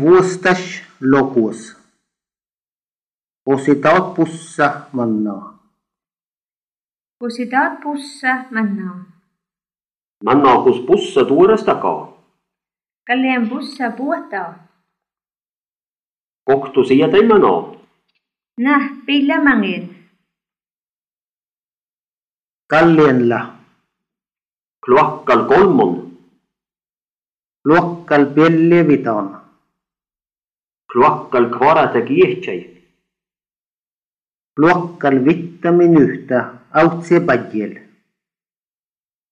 Vuostas lokus. Ositaat pussa mannaa. Ositaat pussa mannaa. Mannaakus pussa tuorastakaa? Kalleen pussa puhtaa. Koktu sieltä manaa. Näh, pillä mangin. Kallienla. Kloakkal kolmon. Kloakkal bel levitan. Kloakkal kvarata kiehtsai. Kloakkal vittamin yhtä autse padjel.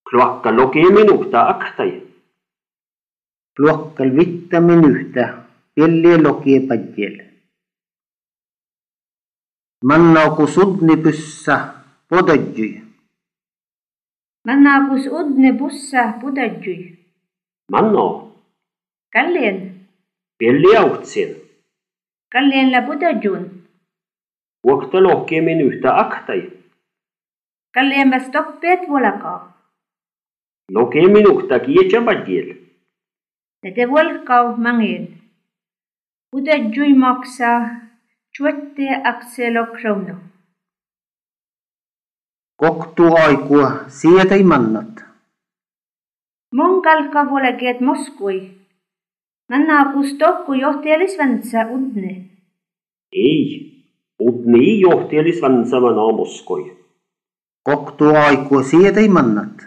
Kloakkal lukemin uhta aktai. Kloakkal vittamin yhtä belle lokie padjel. Mannaukus udni pyssä podajyi. Mannaukus udni pyssä podajyi. Manno Кален. Beljautsin. Kallien läpudajun. Vuokta lohkiemin yhtä aktai. Kallien mä stoppeet vuolakaa. Lokemin uhta kietsäpäjiel. Tätä vuolkau mangin. Udajui maksaa. Chuette akselo krauno. Koktu aikua sietei mannat. Mon kalka vuolakeet moskui. Manna Gustokku johteellisväntsa Udne. Ei, Udne ei johteellisväntsa manna Moskoi. Koktu aiku siia ei mannat.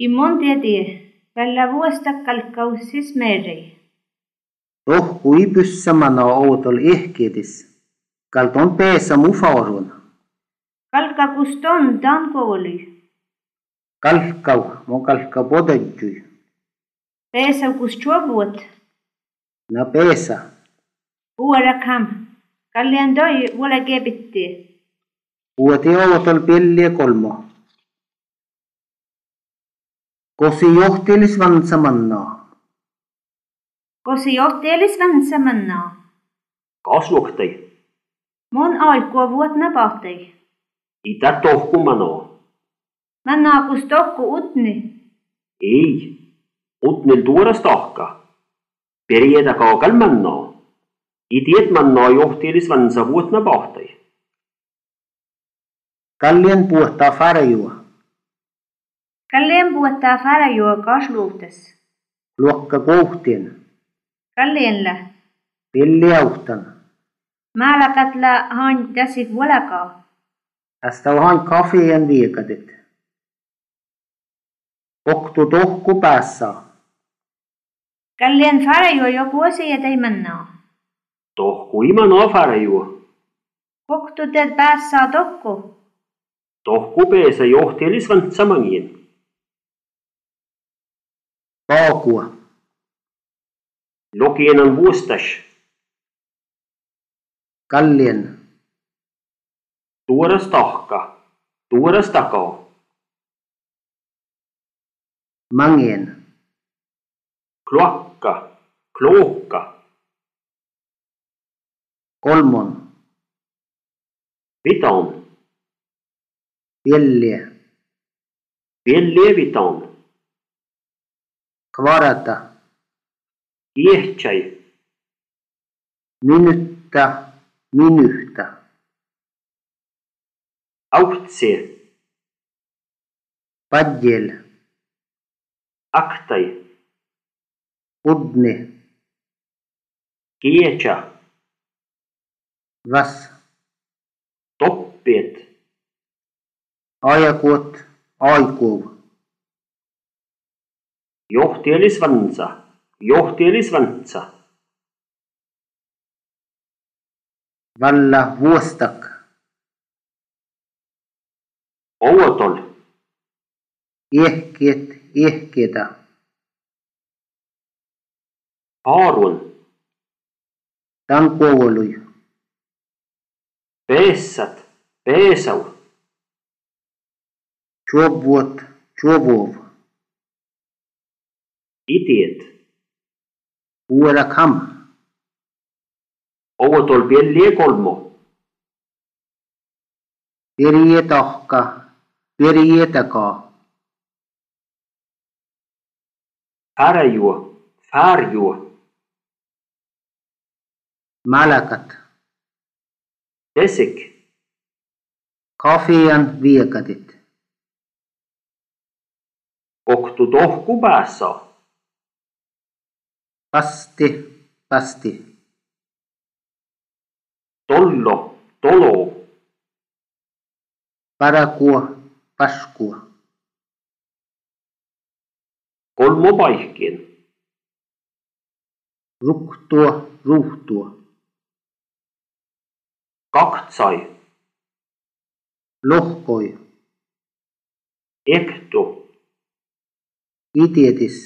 Imon tiedi, välja vuosta kalkkaussis meerei. Tohku ei pyssä manna ootol ehkiedis. Kalt on peessa mufaorun. Kalkka kuston tanko oli. Kalkkau, mon kalkka podentjui. Peesaukus chuovuot. Na peesa. Uora kam. Kallian toi vuole kepitti. Uoti outol pelliä kolmo. Kosi johtelis vansa mannaa. Kosi johtelis vantsa mannaa. Kasvoktai. Mon aikua vuotna pahtei. Itä tohku manaa. Mannaakus tokku utni. Ei. utnel tuoras tahka. Perieda kaugal manno. Idiet manno johteli svansa vuotna pohtai. Kallien puhtaa farajua. Kallien puhtaa farajua kasluutes. Luokka kouhtien. Kallienlä. Pilliauhtan. Määlä katla han täsit vuolakaa. Tästä on kafeen e viikatit. Oktu tohku päässä. Kalleen farajo joku asia ei mannaa. Tohku imanaa farjua. Koktu teet päässä tokku. Tohku peesa johti eli svansa mangin. Kaakua. Lokien on vuostas. Kallien. Tuoras tahka. Tuoras takaa. Mangien. Kloakka. Klookka. Kolmon. Vitan. Pelliä. Pelli vitan. Kvarata. Kiehtsäi. Minuutta. Minuhta. Autsi. Padjel. Aktai. Udne. Kietsä. Vas. Toppiet. Ajakuot. Aikuv. Johti eli svansa. Johti eli svansa. Valla vuostak. Ouotol. Ehkiet. Ehketä. Haarun. Tankuovului. Peessat. Peesau. Chuovuot. Chuovuov. Itiet. Uoda kam. Ouotol pelli kolmo. Perje tahka. Perje takaa. Färjuo. Färjuo. Malakat. Tesik. Kafian viekadit. Koktu tohku päässä. Pasti. Pasti. Tollo. Tolo. Parakua. Paskua. Kolmo paihkin. Ruktua. Ruhtua. Kaktsai. Lohkoi. Ektu. Itietis.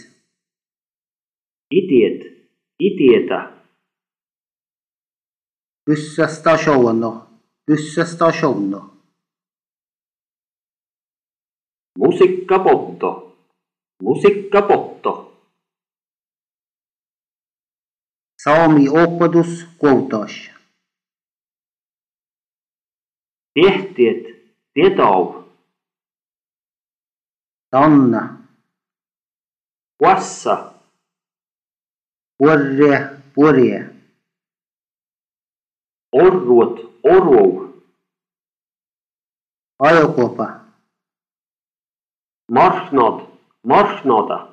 Itiet. Itietä. Pyssä stationno. Pyssä stationno. Musikkapotto. Musikkapotto. Saami opetus Death dead. Dead of. Donna. Wassa. Burre. Burre. Orvot. Orvov. Ajokopa. Marfnod. Marfnoda.